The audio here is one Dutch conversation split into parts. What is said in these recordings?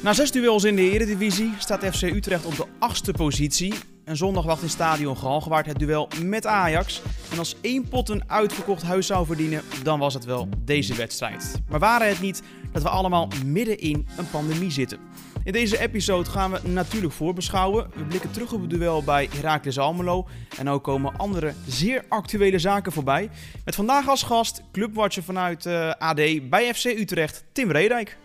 Na zes duels in de Eredivisie staat FC Utrecht op de achtste positie. En zondag wacht in stadion Galgenwaard het duel met Ajax. En als één pot een uitverkocht huis zou verdienen, dan was het wel deze wedstrijd. Maar waren het niet dat we allemaal midden in een pandemie zitten? In deze episode gaan we natuurlijk voorbeschouwen. We blikken terug op het duel bij Heracles Almelo. En ook komen andere zeer actuele zaken voorbij. Met vandaag als gast clubwatcher vanuit uh, AD bij FC Utrecht, Tim Redijk.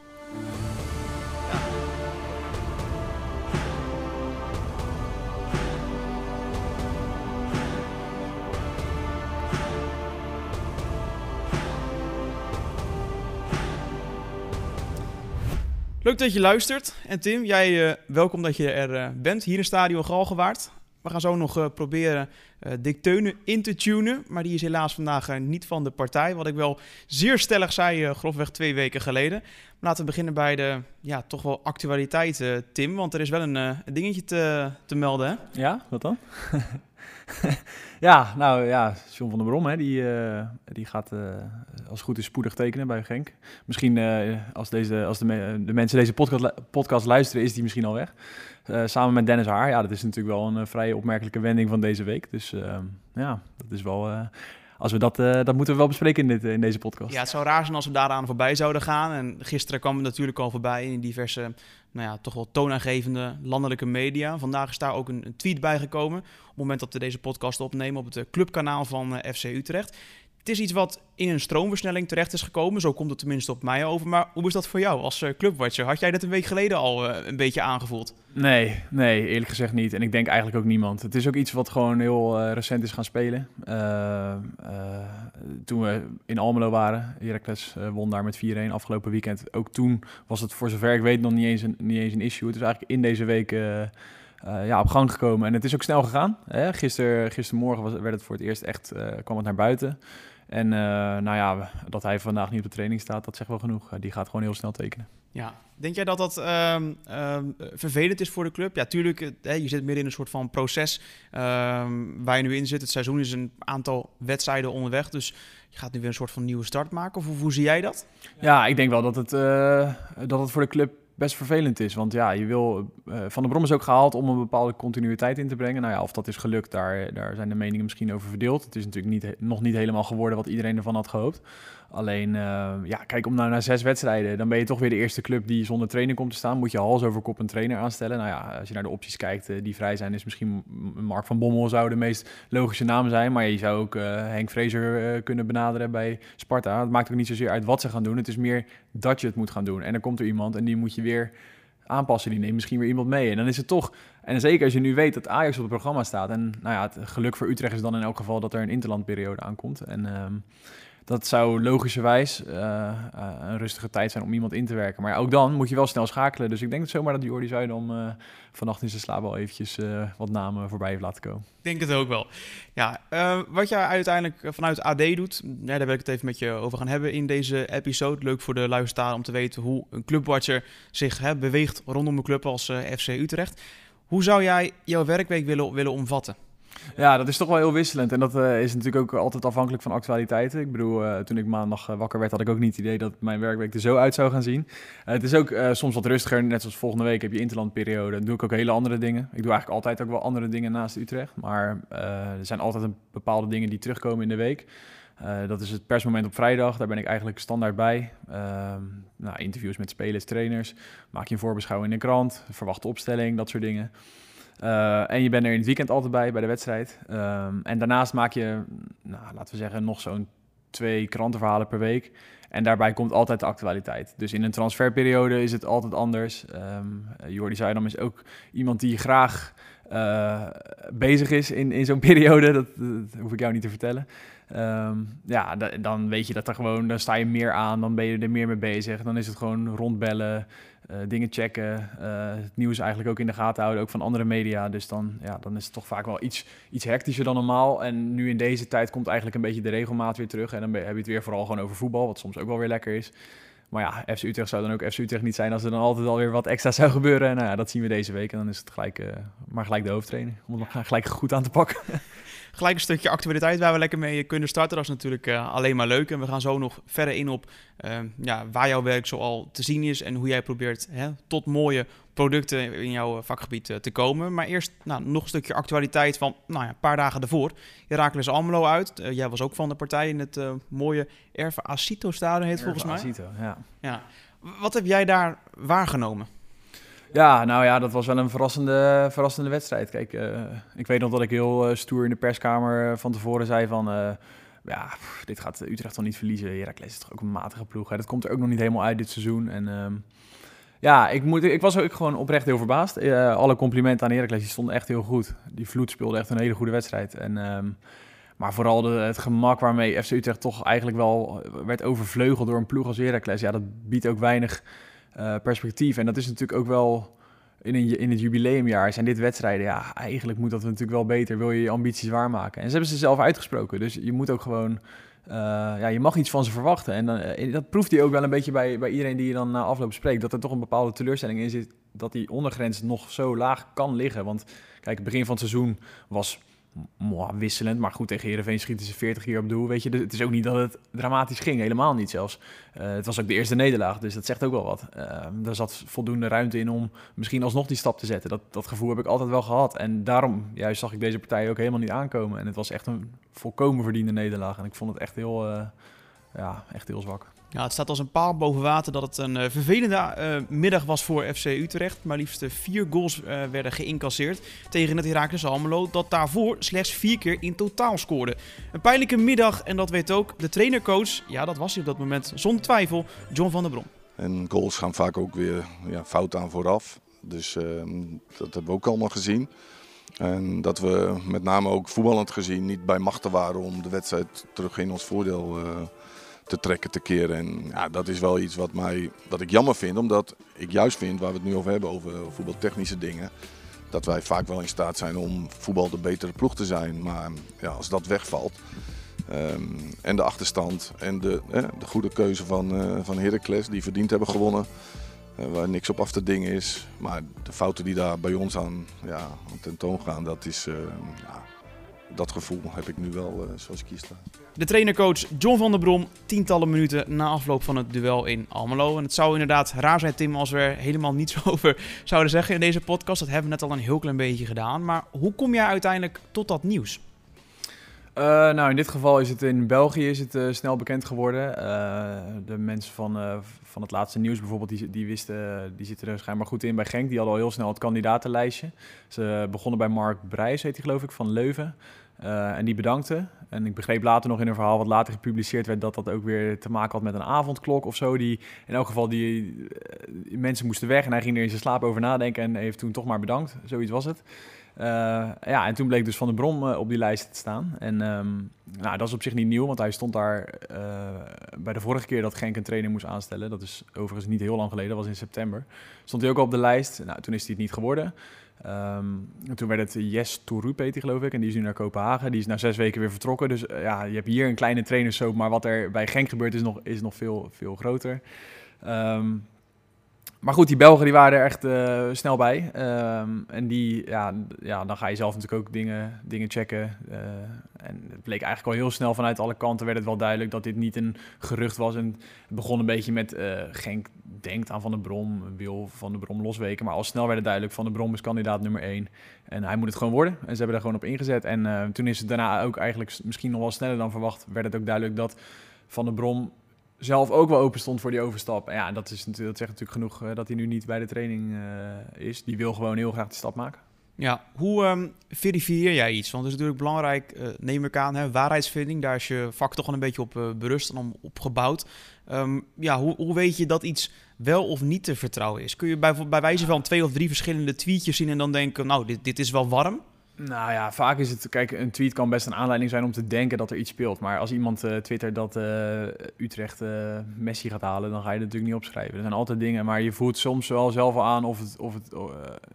Leuk dat je luistert. En Tim, jij uh, welkom dat je er uh, bent hier in Stadion Galgenwaard. We gaan zo nog uh, proberen Dick Teunen in te tunen. Maar die is helaas vandaag niet van de partij. Wat ik wel zeer stellig zei, grofweg twee weken geleden. Maar laten we beginnen bij de ja, toch wel actualiteit, Tim. Want er is wel een, een dingetje te, te melden. Hè? Ja, wat dan? ja, nou ja, John van der Brom, hè, die, uh, die gaat uh, als goed is spoedig tekenen bij Genk. Misschien uh, als, deze, als de, de, mensen deze podcast, podcast luisteren, is die misschien al weg. samen met Dennis Haar. Ja, dat is natuurlijk wel een vrij opmerkelijke wending van deze week. Dus ja, dat is wel als we dat, uh, dat moeten we wel bespreken in, dit, in deze podcast. Ja, het zou raar zijn als we daaraan voorbij zouden gaan. En gisteren kwam het natuurlijk al voorbij in diverse, nou ja, toch wel toonaangevende landelijke media. Vandaag is daar ook een, tweet bijgekomen. Op het moment dat we deze podcast opnemen op het eh, clubkanaal van FC Utrecht. Het is iets wat in een stroomversnelling terecht is gekomen. Zo komt het tenminste op mij over. Maar hoe is dat voor jou als uh, clubwatcher? Had jij dat een week geleden al uh, een beetje aangevoeld? Nee, nee, eerlijk gezegd niet. En ik denk eigenlijk ook niemand. Het is ook iets wat gewoon heel uh, recent is gaan spelen. toen we in Almelo waren, Heracles won daar met 4-1 afgelopen weekend. Ook toen was het voor zover ik weet nog niet eens een, niet eens een issue. Het is eigenlijk in deze week... Ja, op gang gekomen. En het is ook snel gegaan. Hè? Gister, gistermorgen was, werd het voor het eerst echt, uh, kwam het naar buiten. En uh, nou ja, dat hij vandaag niet op de training staat, dat zegt wel genoeg. die gaat gewoon heel snel tekenen. Ja, denk jij dat dat um, um, vervelend is voor de club? Ja, tuurlijk, je zit midden in een soort van proces um, waar je nu in zit. Het seizoen is een aantal wedstrijden onderweg, dus je gaat nu weer een soort van nieuwe start maken. Of hoe, hoe zie jij dat? Ja, ik denk wel dat het, dat het voor de club best vervelend is. Want ja, je wil. Uh, Van der Brom is ook gehaald om een bepaalde continuïteit in te brengen. Nou ja, of dat is gelukt, daar, daar zijn de meningen misschien over verdeeld. Het is natuurlijk niet, nog niet helemaal geworden wat iedereen ervan had gehoopt. Alleen, uh, ja, kijk, om nou naar zes wedstrijden, dan ben je toch weer de eerste club die zonder trainer komt te staan. Moet je hals over kop een trainer aanstellen. Nou ja, als je naar de opties kijkt uh, die vrij zijn, is misschien Mark van Bommel zou de meest logische naam zijn. Maar je zou ook Henk Vrezer kunnen benaderen bij Sparta. Het maakt ook niet zozeer uit wat ze gaan doen. Het is meer dat je het moet gaan doen. En dan komt er iemand en die moet je weer aanpassen. Die neemt misschien weer iemand mee. En dan is het toch, en zeker als je nu weet dat Ajax op het programma staat. En nou ja, het geluk voor Utrecht is dan in elk geval dat er een interlandperiode aankomt. En um, dat zou logischerwijs uh, uh, een rustige tijd zijn om iemand in te werken. Maar ook dan moet je wel snel schakelen. Dus ik denk het zomaar dat Jordi Zuidam uh, vannacht in zijn slaap al eventjes wat namen voorbij heeft laten komen. Ik denk het ook wel. Ja, wat jij uiteindelijk vanuit AD doet, daar wil ik het even met je over gaan hebben in deze episode. Leuk voor de luisteraar om te weten hoe een clubwatcher zich hè, beweegt rondom een club als FC Utrecht. Hoe zou jij jouw werkweek willen, willen omvatten? Ja, dat is toch wel heel wisselend. En dat uh, is natuurlijk ook altijd afhankelijk van actualiteiten. Ik bedoel, uh, toen ik maandag uh, wakker werd, had ik ook niet het idee dat mijn werkweek er zo uit zou gaan zien. het is ook soms wat rustiger. Net zoals volgende week heb je interlandperiode. Dan doe ik ook hele andere dingen. Ik doe eigenlijk altijd ook wel andere dingen naast Utrecht. Maar er zijn altijd een bepaalde dingen die terugkomen in de week. dat is het persmoment op vrijdag. Daar ben ik eigenlijk standaard bij. Ehm, nou, interviews met spelers, trainers. Maak je een voorbeschouwing in de krant. Verwachte opstelling, dat soort dingen. Uh, en je bent er in het weekend altijd bij, bij de wedstrijd. Um, en daarnaast maak je, nou, laten we zeggen, nog zo'n twee krantenverhalen per week. En daarbij komt altijd de actualiteit. Dus in een transferperiode is het altijd anders. Um, Jordi Zuidam is ook iemand die graag uh, bezig is in, in zo'n periode. Dat, hoef ik jou niet te vertellen. Um, ja, dan weet je dat er gewoon, dan sta je meer aan, dan ben je er meer mee bezig. Dan is het gewoon rondbellen, uh, dingen checken, uh, het nieuws eigenlijk ook in de gaten houden, ook van andere media. Dus dan, ja, dan is het toch vaak wel iets, iets hectischer dan normaal. En nu in deze tijd komt eigenlijk een beetje de regelmaat weer terug. En dan heb je het weer vooral gewoon over voetbal, wat soms ook wel weer lekker is. Maar ja, FC Utrecht zou dan ook FC Utrecht niet zijn als er dan altijd alweer wat extra zou gebeuren. En nou ja, dat zien we deze week. En dan is het gelijk, uh, maar gelijk de hoofdtrainer, om het gelijk goed aan te pakken. gelijk een stukje actualiteit waar we lekker mee kunnen starten. Dat is natuurlijk alleen maar leuk. En we gaan zo nog verder in op ja, waar jouw werk zoal te zien is en hoe jij probeert hè, tot mooie producten in jouw vakgebied te komen. Maar eerst nou, nog een stukje actualiteit van nou ja, een paar dagen daarvoor. Herakles Almelo uit. jij was ook van de partij in het mooie Erve Acito stadion heet volgens mij. Acito, ja. ja. Wat heb jij daar waargenomen? Ja, nou ja, dat was wel een verrassende, verrassende wedstrijd. Kijk, uh, ik weet nog dat ik heel uh, stoer in de perskamer uh, van tevoren zei van... ja, dit gaat Utrecht toch niet verliezen. Heracles is toch ook een matige ploeg. Hè? Dat komt er ook nog niet helemaal uit dit seizoen. En um, ja, ik, moet, ik was ook gewoon oprecht heel verbaasd. alle complimenten aan Heracles, die stonden echt heel goed. Die Vloed speelde echt een hele goede wedstrijd. En... Um, maar vooral de, het gemak waarmee FC Utrecht toch eigenlijk wel werd overvleugeld door een ploeg als Heracles. Ja, dat biedt ook weinig uh, perspectief. En dat is natuurlijk ook wel in, in het jubileumjaar zijn dit wedstrijden. Ja, eigenlijk moet dat natuurlijk wel beter. Wil je je ambities waarmaken? En ze hebben ze zelf uitgesproken. Dus je moet ook gewoon. Uh, ja, je mag iets van ze verwachten. En dan, uh, dat proeft hij ook wel een beetje bij, bij iedereen die je dan na afloop spreekt. Dat er toch een bepaalde teleurstelling in zit. Dat die ondergrens nog zo laag kan liggen. Want kijk, het begin van het seizoen was wisselend. Maar goed, tegen Heerenveen schieten ze 40 keer op doel. Weet je, dus het is ook niet dat het dramatisch ging. Helemaal niet zelfs. Uh, het was ook de eerste nederlaag, dus dat zegt ook wel wat. Uh, er zat voldoende ruimte in om misschien alsnog die stap te zetten. Dat, dat gevoel heb ik altijd wel gehad. En daarom juist zag ik deze partij ook helemaal niet aankomen. En het was echt een volkomen verdiende nederlaag. En ik vond het echt heel, uh, ja, echt heel zwak. Ja, het staat als een paal boven water dat het een uh, vervelende uh, middag was voor FC Utrecht. Maar liefst vier goals werden geïncasseerd tegen het Heracles Almelo. Dat daarvoor slechts vier keer in totaal scoorde. Een pijnlijke middag en dat weet ook de trainercoach. Ja, dat was hij op dat moment zonder twijfel, John van der Brom. En goals gaan vaak ook weer ja, fout aan vooraf. Dus ehm, dat hebben we ook allemaal gezien. En dat we met name ook voetballend gezien niet bij machten waren om de wedstrijd terug in ons voordeel te te trekken, te keren. En ja, dat is wel iets wat, mij, wat ik jammer vind, omdat ik juist vind, waar we het nu over hebben, over voetbaltechnische dingen, dat wij vaak wel in staat zijn om voetbal de betere ploeg te zijn. Maar ja, als dat wegvalt, um, en de achterstand en de, eh, de goede keuze van, uh, van Heracles, die verdiend hebben gewonnen, uh, waar niks op af te dingen is. Maar de fouten die daar bij ons aan, ja, tentoon gaan, dat is... ja, dat gevoel heb ik nu wel uh, zoals ik hier sta. De trainercoach John van der Brom, tientallen minuten na afloop van het duel in Almelo. En het zou inderdaad raar zijn, Tim, als we er helemaal niets over zouden zeggen in deze podcast. Dat hebben we net al een heel klein beetje gedaan. Maar hoe kom jij uiteindelijk tot dat nieuws? Uh, nou, in dit geval is het in België is het, uh, snel bekend geworden. Uh, de mensen van, van het laatste nieuws bijvoorbeeld, die, die wisten, die zitten er schijnbaar goed in bij Genk. Die hadden al heel snel het kandidatenlijstje. Ze begonnen bij Mark Brijs, heet hij geloof ik, van Leuven. Uh, en die bedankte. En ik begreep later nog in een verhaal wat later gepubliceerd werd... dat dat ook weer te maken had met een avondklok of zo. Die, in elk geval, die, uh, mensen moesten weg en hij ging er in zijn slaap over nadenken... en heeft toen toch maar bedankt. Zoiets was het. Uh, ja, en toen bleek dus Van de Brom op die lijst te staan. En um, nou, dat is op zich niet nieuw, want hij stond daar bij de vorige keer dat Genk een trainer moest aanstellen. Dat is overigens niet heel lang geleden, dat was in september. Stond hij ook op de lijst. Nou, toen is hij het niet geworden. Um, toen werd het Yes Tourup, heet geloof ik. En die is nu naar Kopenhagen. Die is na zes weken weer vertrokken. Dus uh, ja, je hebt hier een kleine trainerssoap. Maar wat er bij Genk gebeurt is nog, is nog veel, veel groter. Um, maar goed, die Belgen die waren er echt uh, snel bij. Um, en die, ja, ja, dan ga je zelf natuurlijk ook dingen, dingen checken. Uh, en het bleek eigenlijk al heel snel vanuit alle kanten werd het wel duidelijk dat dit niet een gerucht was. En het begon een beetje met uh, Genk denkt aan Van der Brom, wil Van der Brom losweken. Maar al snel werd het duidelijk, Van der Brom is kandidaat nummer één. En hij moet het gewoon worden. En ze hebben daar gewoon op ingezet. En toen is het daarna ook eigenlijk misschien nog wel sneller dan verwacht, werd het ook duidelijk dat Van der Brom zelf ook wel open stond voor die overstap. En ja, dat, is, dat zegt natuurlijk genoeg uh, dat hij nu niet bij de training uh, is. Die wil gewoon heel graag die stap maken. Ja, hoe um, verifieer jij iets? Want het is natuurlijk belangrijk, uh, neem ik aan, hè, waarheidsvinding. Daar is je vak toch wel een beetje op berust en op, opgebouwd. Um, ja, hoe, hoe weet je dat iets wel of niet te vertrouwen is? Kun je bij, bij wijze van twee of drie verschillende tweetjes zien en dan denken, nou, dit, dit is wel warm? Nou ja, vaak is het, kijk, een tweet kan best een aanleiding zijn om te denken dat er iets speelt. Maar als iemand uh, twittert dat uh, Utrecht uh, Messi gaat halen, dan ga je het natuurlijk niet opschrijven. Er zijn altijd dingen, maar je voelt soms wel zelf aan of het, of het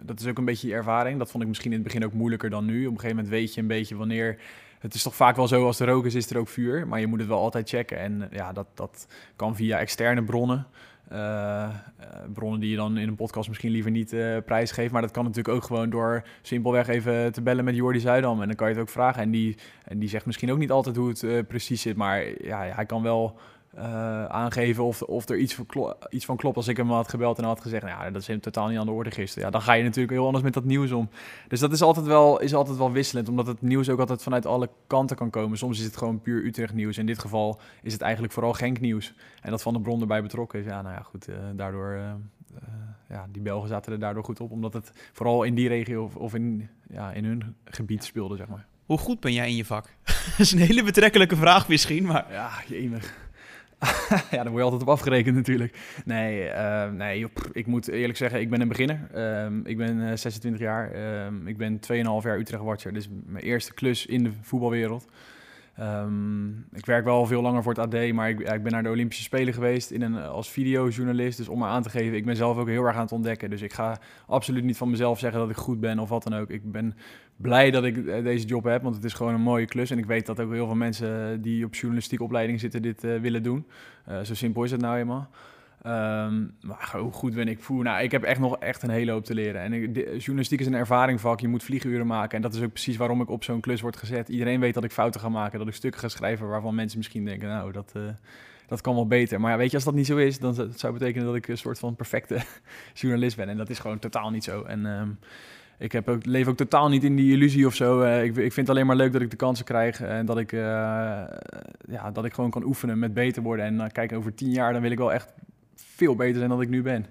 dat is ook een beetje je ervaring. Dat vond ik misschien in het begin ook moeilijker dan nu. Op een gegeven moment weet je een beetje wanneer het is toch vaak wel zo, als er rook is, is er ook vuur. Maar je moet het wel altijd checken. En ja, dat, dat kan via externe bronnen. Uh, bronnen die je dan in een podcast misschien liever niet uh, prijsgeeft. Maar dat kan natuurlijk ook gewoon door simpelweg even te bellen met Jordi Zuidam. En dan kan je het ook vragen. En die, en die zegt misschien ook niet altijd hoe het precies zit. Maar ja, hij kan wel uh, aangeven of, of er iets van, iets van klopt. Als ik hem had gebeld en had gezegd, nou ja, dat is hem totaal niet aan de orde gisteren. Ja, dan ga je natuurlijk heel anders met dat nieuws om. Dus dat is altijd wel, is altijd wel wisselend, omdat het nieuws ook altijd vanuit alle kanten kan komen. Soms is het gewoon puur Utrecht nieuws. In dit geval is het eigenlijk vooral Genk nieuws. En dat van de bron erbij betrokken is. Ja, nou ja, goed, uh, daardoor... Uh, ja, die Belgen zaten er daardoor goed op, omdat het vooral in die regio of, of in, ja, in hun gebied speelde, zeg maar. Hoe goed ben jij in je vak? dat is een hele betrekkelijke vraag misschien, maar... Ja, jemig. ja, daar word je altijd op afgerekend natuurlijk. Nee, uh, nee ik moet eerlijk zeggen, ik ben een beginner. Uh, ik ben 26 jaar. Uh, ik ben 2,5 jaar Utrecht-watcher. Is mijn eerste klus in de voetbalwereld. Um, ik werk wel veel langer voor het AD, maar ik, ik, ben naar de Olympische Spelen geweest in een, als videojournalist. Dus om me aan te geven, ik ben zelf ook heel erg aan het ontdekken. Dus ik ga absoluut niet van mezelf zeggen dat ik goed ben of wat dan ook. Ik ben blij dat ik eh, deze job heb, want het is gewoon een mooie klus. En ik weet dat ook heel veel mensen die op journalistieke opleiding zitten dit uh, willen doen. Zo simpel is het nou eenmaal. Um, maar hoe goed ben ik voer? Nou, ik heb echt nog echt een hele hoop te leren. En journalistiek is een ervaringvak. Je moet vlieguren maken. En dat is ook precies waarom ik op zo'n klus word gezet. Iedereen weet dat ik fouten ga maken. Dat ik stukken ga schrijven waarvan mensen misschien denken... nou, dat, uh, dat kan wel beter. Maar ja, weet je, als dat niet zo is... dan zou het betekenen dat ik een soort van perfecte journalist ben. En dat is gewoon totaal niet zo. En... Um, ik heb ook, leef ook totaal niet in die illusie of zo. Uh, ik, ik, vind het alleen maar leuk dat ik de kansen krijg en dat ik, uh, ja, dat ik gewoon kan oefenen met beter worden. En uh, kijk, over tien jaar dan wil ik wel echt veel beter zijn dan ik nu ben.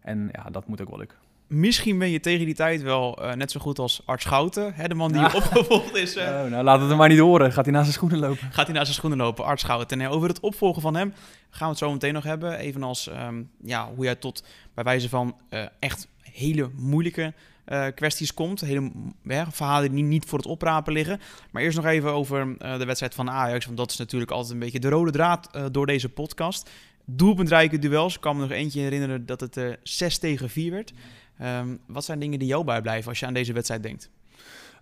En ja, dat moet ook wel lukken. Misschien ben je tegen die tijd wel uh, net zo goed als Art Schouten, hè, de man die opgevolgd is. Uh, oh, nou, laat het er maar niet horen. Gaat hij naast zijn schoenen lopen? Gaat hij naast zijn schoenen lopen, Art Schouten. En over het opvolgen van hem gaan we het zo meteen nog hebben. Evenals um, ja, hoe jij tot, bij wijze van uh, echt hele moeilijke uh, kwesties komt. Hele ja, verhalen die niet voor het oprapen liggen. Maar eerst nog even over uh, de wedstrijd van Ajax. Want dat is natuurlijk altijd een beetje de rode draad uh, door deze podcast doelpuntrijke duels. Ik kan me nog eentje herinneren dat het uh, 6 tegen 4 werd. Um, wat zijn dingen die jou bijblijven als je aan deze wedstrijd denkt?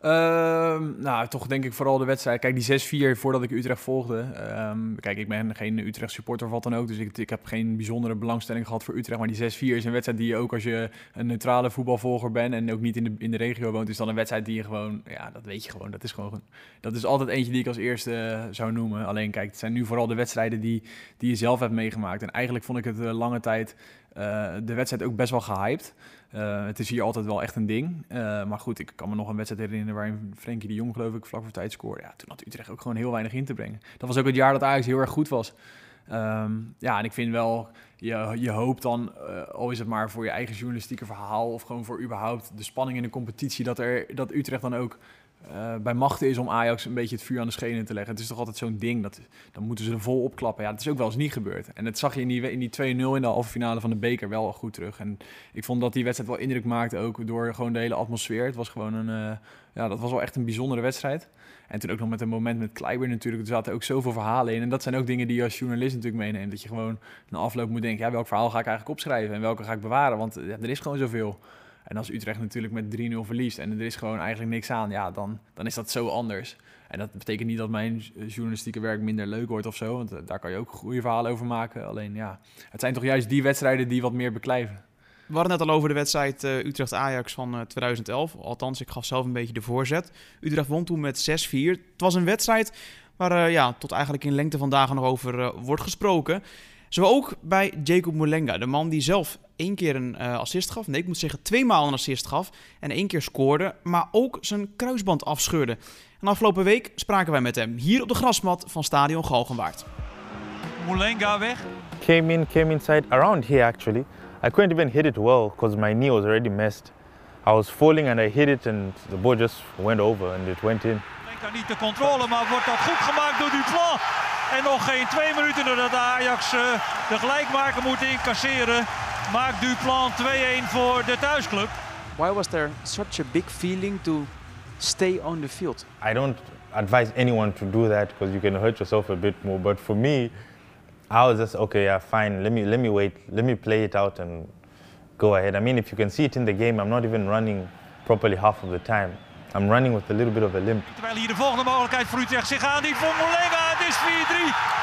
Uh, nou, toch denk ik vooral de wedstrijd. Kijk, die 6-4 voordat ik Utrecht volgde. Um, kijk, ik ben geen Utrecht supporter of wat dan ook. Dus ik, ik heb geen bijzondere belangstelling gehad voor Utrecht. Maar die 6-4 is een wedstrijd die je ook als je een neutrale voetbalvolger bent. En ook niet in de, in de regio woont. Is dan een wedstrijd die je gewoon. Ja, dat weet je gewoon. Dat is gewoon. Dat is altijd eentje die ik als eerste zou noemen. Alleen kijk, het zijn nu vooral de wedstrijden die, die je zelf hebt meegemaakt. En eigenlijk vond ik het uh, lange tijd. Uh, de wedstrijd ook best wel gehyped. Uh, het is hier altijd wel echt een ding. Uh, maar goed, ik kan me nog een wedstrijd herinneren waarin Frenkie de Jong, geloof ik, vlak voor tijd scoorde. Ja, toen had Utrecht ook gewoon heel weinig in te brengen. Dat was ook het jaar dat Ajax heel erg goed was. Um, ja, en ik vind wel, je, je hoopt dan, uh, al is het maar voor je eigen journalistieke verhaal of gewoon voor überhaupt de spanning in de competitie, dat, er, dat Utrecht dan ook uh, bij machten is om Ajax een beetje het vuur aan de schenen te leggen. Het is toch altijd zo'n ding, dat, dan moeten ze er vol opklappen. Ja, dat is ook wel eens niet gebeurd. En dat zag je in die, in die 2-0 in de halve finale van de beker wel goed terug. En ik vond dat die wedstrijd wel indruk maakte, ook door gewoon de hele atmosfeer. Het was gewoon een, uh, ja, dat was wel echt een bijzondere wedstrijd. En toen ook nog met een moment met Kleiber natuurlijk. Er zaten ook zoveel verhalen in. En dat zijn ook dingen die je als journalist natuurlijk meeneemt. Dat je gewoon na afloop moet denken, ja, welk verhaal ga ik eigenlijk opschrijven en welke ga ik bewaren? Want er is gewoon zoveel. En als Utrecht natuurlijk met 3-0 verliest en er is gewoon eigenlijk niks aan, ja, dan, dan is dat zo anders. En dat betekent niet dat mijn journalistieke werk minder leuk wordt of zo, want uh, daar kan je ook goede verhalen over maken. Alleen ja, het zijn toch juist die wedstrijden die wat meer beklijven. We hadden net al over de wedstrijd uh, Utrecht-Ajax van uh, 2011. Althans, ik gaf zelf een beetje de voorzet. Utrecht won toen met 6-4. Het was een wedstrijd waar ja, tot eigenlijk in lengte van dagen nog over wordt gesproken. Zo ook bij Jacob Mulenga, de man die zelf één keer een uh, assist gaf. Nee, ik moet zeggen twee maal een assist gaf. En één keer scoorde, maar ook zijn kruisband afscheurde. En afgelopen week spraken wij met hem hier op de grasmat van Stadion Galgenwaard. Mulenga weg. Came in, came inside, around here actually. I couldn't even hit it well because my knee was already messed. I was falling and I hit it and the ball just went over and it went in. Niet de controle, maar wordt dat goed gemaakt door Duplan. En nog geen twee minuten nadat Ajax uh, de gelijkmaker moet incasseren, maakt Duplan 2-1 voor de thuisclub. Why was there such a big feeling to stay on the field? I don't advise anyone to do that because you can hurt yourself a bit more. But for me, I was just okay, yeah, fine. Let me let me wait. Let me play it out and go ahead. I mean, if you can see it in the game, I'm not even running properly half of the time. I'm running with a little bit of a limp. Terwijl hier de volgende mogelijkheid voor Utrecht zich aan die voor Molenga. Het is 4-3.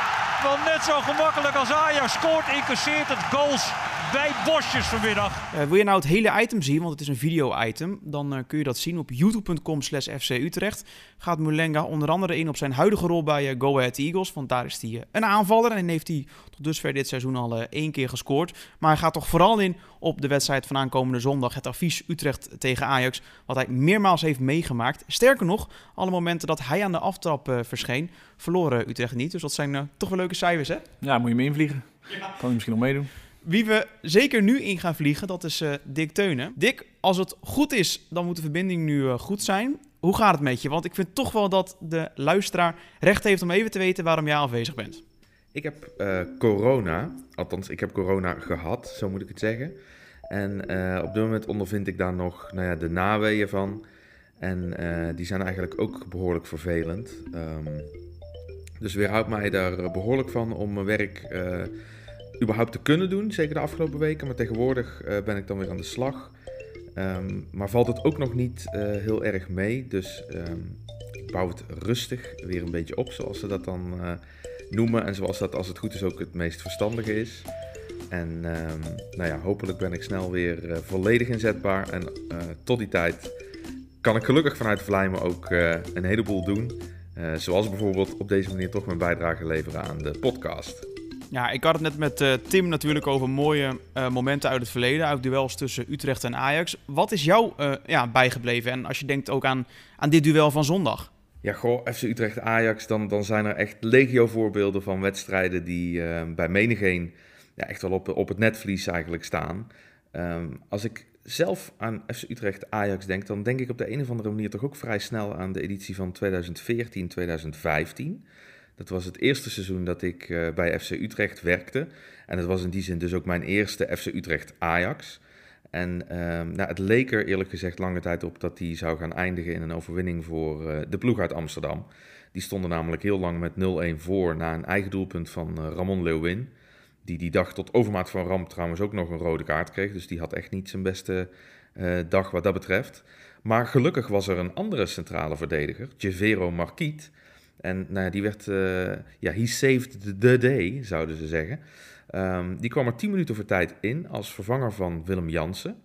Want net zo gemakkelijk als Ajax scoort, incasseert het goals bij Bosjes vanmiddag. Uh, wil je nou het hele item zien, want het is een video-item, dan uh, kun je dat zien op youtube.com slash FC Utrecht. Gaat Mulenga onder andere in op zijn huidige rol bij uh, Go Ahead Eagles, want daar is hij een aanvaller en heeft hij tot dusver dit seizoen al één keer gescoord. Maar hij gaat toch vooral in op de wedstrijd van aankomende zondag, het advies Utrecht tegen Ajax, wat hij meermaals heeft meegemaakt. Sterker nog, alle momenten dat hij aan de aftrap verscheen, verloren Utrecht niet. Dus dat zijn toch wel leuke cijfers, hè? Ja, moet je mee invliegen. Ja. Kan hij misschien nog meedoen. Wie we zeker nu in gaan vliegen, dat is uh, Dick Teunen. Dick, als het goed is, dan moet de verbinding nu uh, goed zijn. Hoe gaat het met je? Want ik vind toch wel dat de luisteraar recht heeft om even te weten waarom jij afwezig bent. Ik heb uh, corona, althans ik heb corona gehad, zo moet ik het zeggen. En op dit moment ondervind ik daar nog nou ja, de naweeën van. En die zijn eigenlijk ook behoorlijk vervelend. Um, dus weerhoudt mij daar behoorlijk van om mijn werk überhaupt te kunnen doen, zeker de afgelopen weken. Maar tegenwoordig uh, ben ik dan weer aan de slag. Um, maar valt het ook nog niet uh, heel erg mee. Dus um, ik bouw het rustig weer een beetje op, zoals ze dat dan uh, noemen. En zoals dat als het goed is ook het meest verstandige is. En um, nou ja, hopelijk ben ik snel weer volledig inzetbaar. En tot die tijd kan ik gelukkig vanuit Vlijmen ook een heleboel doen. zoals bijvoorbeeld op deze manier toch mijn bijdrage leveren aan de podcast. Ja, ik had het net met uh, Tim natuurlijk over mooie uh, momenten uit het verleden, uit duels tussen Utrecht en Ajax. Wat is jou uh, ja, bijgebleven? En als je denkt ook aan, aan dit duel van zondag. Ja, goh, FC Utrecht-Ajax, dan, dan zijn er echt legio voorbeelden van wedstrijden die bij menigeen ja, echt wel op, op het netvlies eigenlijk staan. Um, als ik zelf aan FC Utrecht-Ajax denk, dan denk ik op de een of andere manier toch ook vrij snel aan de editie van 2014-2015. Dat was het eerste seizoen dat ik uh, bij FC Utrecht werkte. En het was in die zin dus ook mijn eerste FC Utrecht Ajax. En uh, nou, het leek er eerlijk gezegd lange tijd op dat die zou gaan eindigen in een overwinning voor uh, de ploeg uit Amsterdam. Die stonden namelijk heel lang met 0-1 voor na een eigen doelpunt van uh, Ramon Leeuwin. Die die dag tot overmaat van ramp trouwens ook nog een rode kaart kreeg. Dus die had echt niet zijn beste dag wat dat betreft. Maar gelukkig was er een andere centrale verdediger, Javero Marquiet en nou, die werd, uh, ja, he saved the day, zouden ze zeggen. Um, die kwam er 10 minuten voor tijd in als vervanger van Willem Jansen.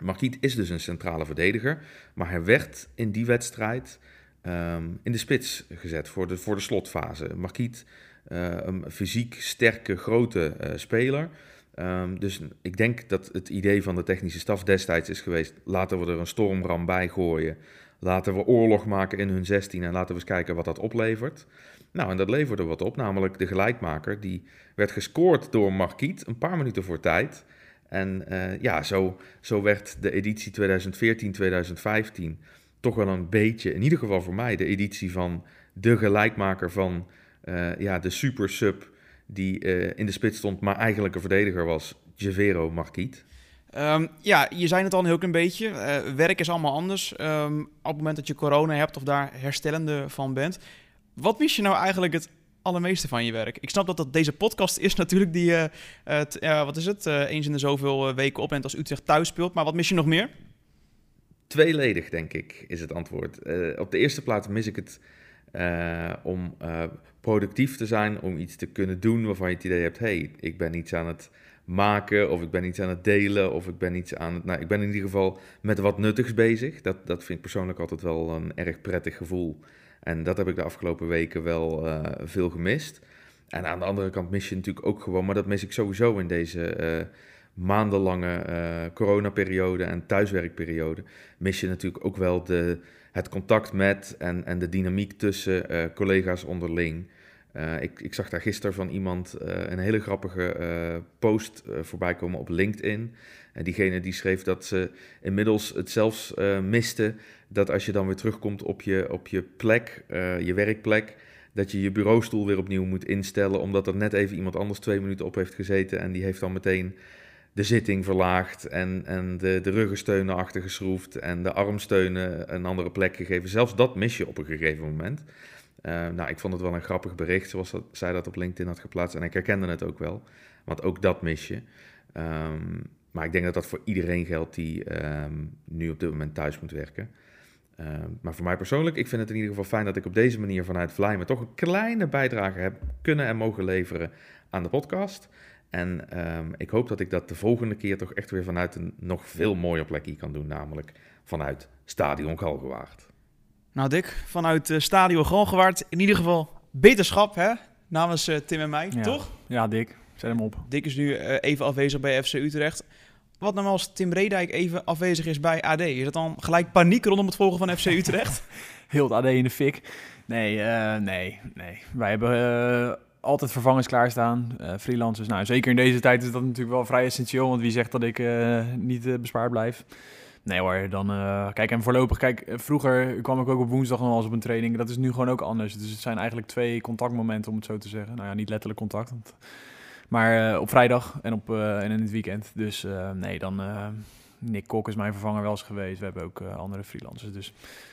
Marquiet is dus een centrale verdediger, maar hij werd in die wedstrijd um, in de spits gezet voor de, voor de slotfase. Marquiet, uh, een fysiek sterke, grote uh, speler. Um, dus ik denk dat het idee van de technische staf destijds is geweest: laten we er een stormram bij gooien. Laten we oorlog maken in hun 16 en laten we eens kijken wat dat oplevert. Nou, en dat leverde wat op, namelijk de gelijkmaker. Die werd gescoord door Marquiet een paar minuten voor tijd. En uh, ja, zo, zo werd de editie 2014-2015 toch wel een beetje, in ieder geval voor mij, de editie van de gelijkmaker van uh, ja, de super sub die uh, in de spits stond, maar eigenlijk een verdediger was, Javero Marquiet. Um, ja, je zei het al een heel klein beetje. Uh, werk is allemaal anders. Um, op het moment dat je corona hebt of daar herstellende van bent. Wat mis je nou eigenlijk het allermeeste van je werk? Ik snap dat dat deze podcast is natuurlijk die, uh, uh, wat is het, eens in de zoveel weken opneemt als Utrecht thuis speelt. Maar wat mis je nog meer? Tweeledig, denk ik, is het antwoord. op de eerste plaats mis ik het om productief te zijn, om iets te kunnen doen waarvan je het idee hebt, hey, ik ben iets aan het maken, of ik ben iets aan het delen, of ik ben iets aan het. Nou, ik ben in ieder geval met wat nuttigs bezig. Dat, dat vind ik persoonlijk altijd wel een erg prettig gevoel. En dat heb ik de afgelopen weken wel uh, veel gemist. En aan de andere kant mis je natuurlijk ook gewoon, maar dat mis ik sowieso in deze uh, maandenlange uh, coronaperiode en thuiswerkperiode. Mis je natuurlijk ook wel de, het contact met en, en de dynamiek tussen collega's onderling. Uh, ik, ik, zag daar gisteren van iemand uh, een hele grappige uh, post voorbij komen op LinkedIn. En diegene die schreef dat ze inmiddels het zelfs miste dat als je dan weer terugkomt op je, op je plek, je werkplek, dat je je bureaustoel weer opnieuw moet instellen, omdat er net even iemand anders twee minuten op heeft gezeten en die heeft dan meteen de zitting verlaagd en, en de, de ruggensteunen achtergeschroefd en de armsteunen een andere plek gegeven. Zelfs dat mis je op een gegeven moment. Uh, nou, ik vond het wel een grappig bericht, zoals zij dat op LinkedIn had geplaatst. En ik herkende het ook wel, want ook dat mis je. Um, maar ik denk dat dat voor iedereen geldt die um, nu op dit moment thuis moet werken. maar voor mij persoonlijk, ik vind het in ieder geval fijn dat ik op deze manier vanuit Vlijmen toch een kleine bijdrage heb kunnen en mogen leveren aan de podcast. En ehm, ik hoop dat ik dat de volgende keer toch echt weer vanuit een nog veel mooier plekje kan doen, namelijk vanuit Stadion Galgenwaard. Nou Dick, vanuit uh, Stadion Galgenwaard in ieder geval beterschap hè, namens uh, Tim en mij, toch? Ja, Dick, zet hem op. Dick is nu uh, even afwezig bij FC Utrecht. Wat nou als Tim Redijk even afwezig is bij AD? Is dat dan gelijk paniek rondom het volgen van FC Utrecht? Heel het AD in de fik. Nee, nee, nee. Wij hebben altijd vervangers klaarstaan, uh, freelancers. Nou, zeker in deze tijd is dat natuurlijk wel vrij essentieel, want wie zegt dat ik uh, niet uh, bespaard blijf? Nee hoor, dan kijk en voorlopig, kijk, vroeger kwam ik ook op woensdag nog wel eens op een training. Dat is nu gewoon ook anders. Dus het zijn eigenlijk twee contactmomenten, om het zo te zeggen. Nou ja, niet letterlijk contact, want, maar op vrijdag en, op, en in het weekend. Dus nee, dan Nick Kok is mijn vervanger wel eens geweest. We hebben ook andere freelancers, dus...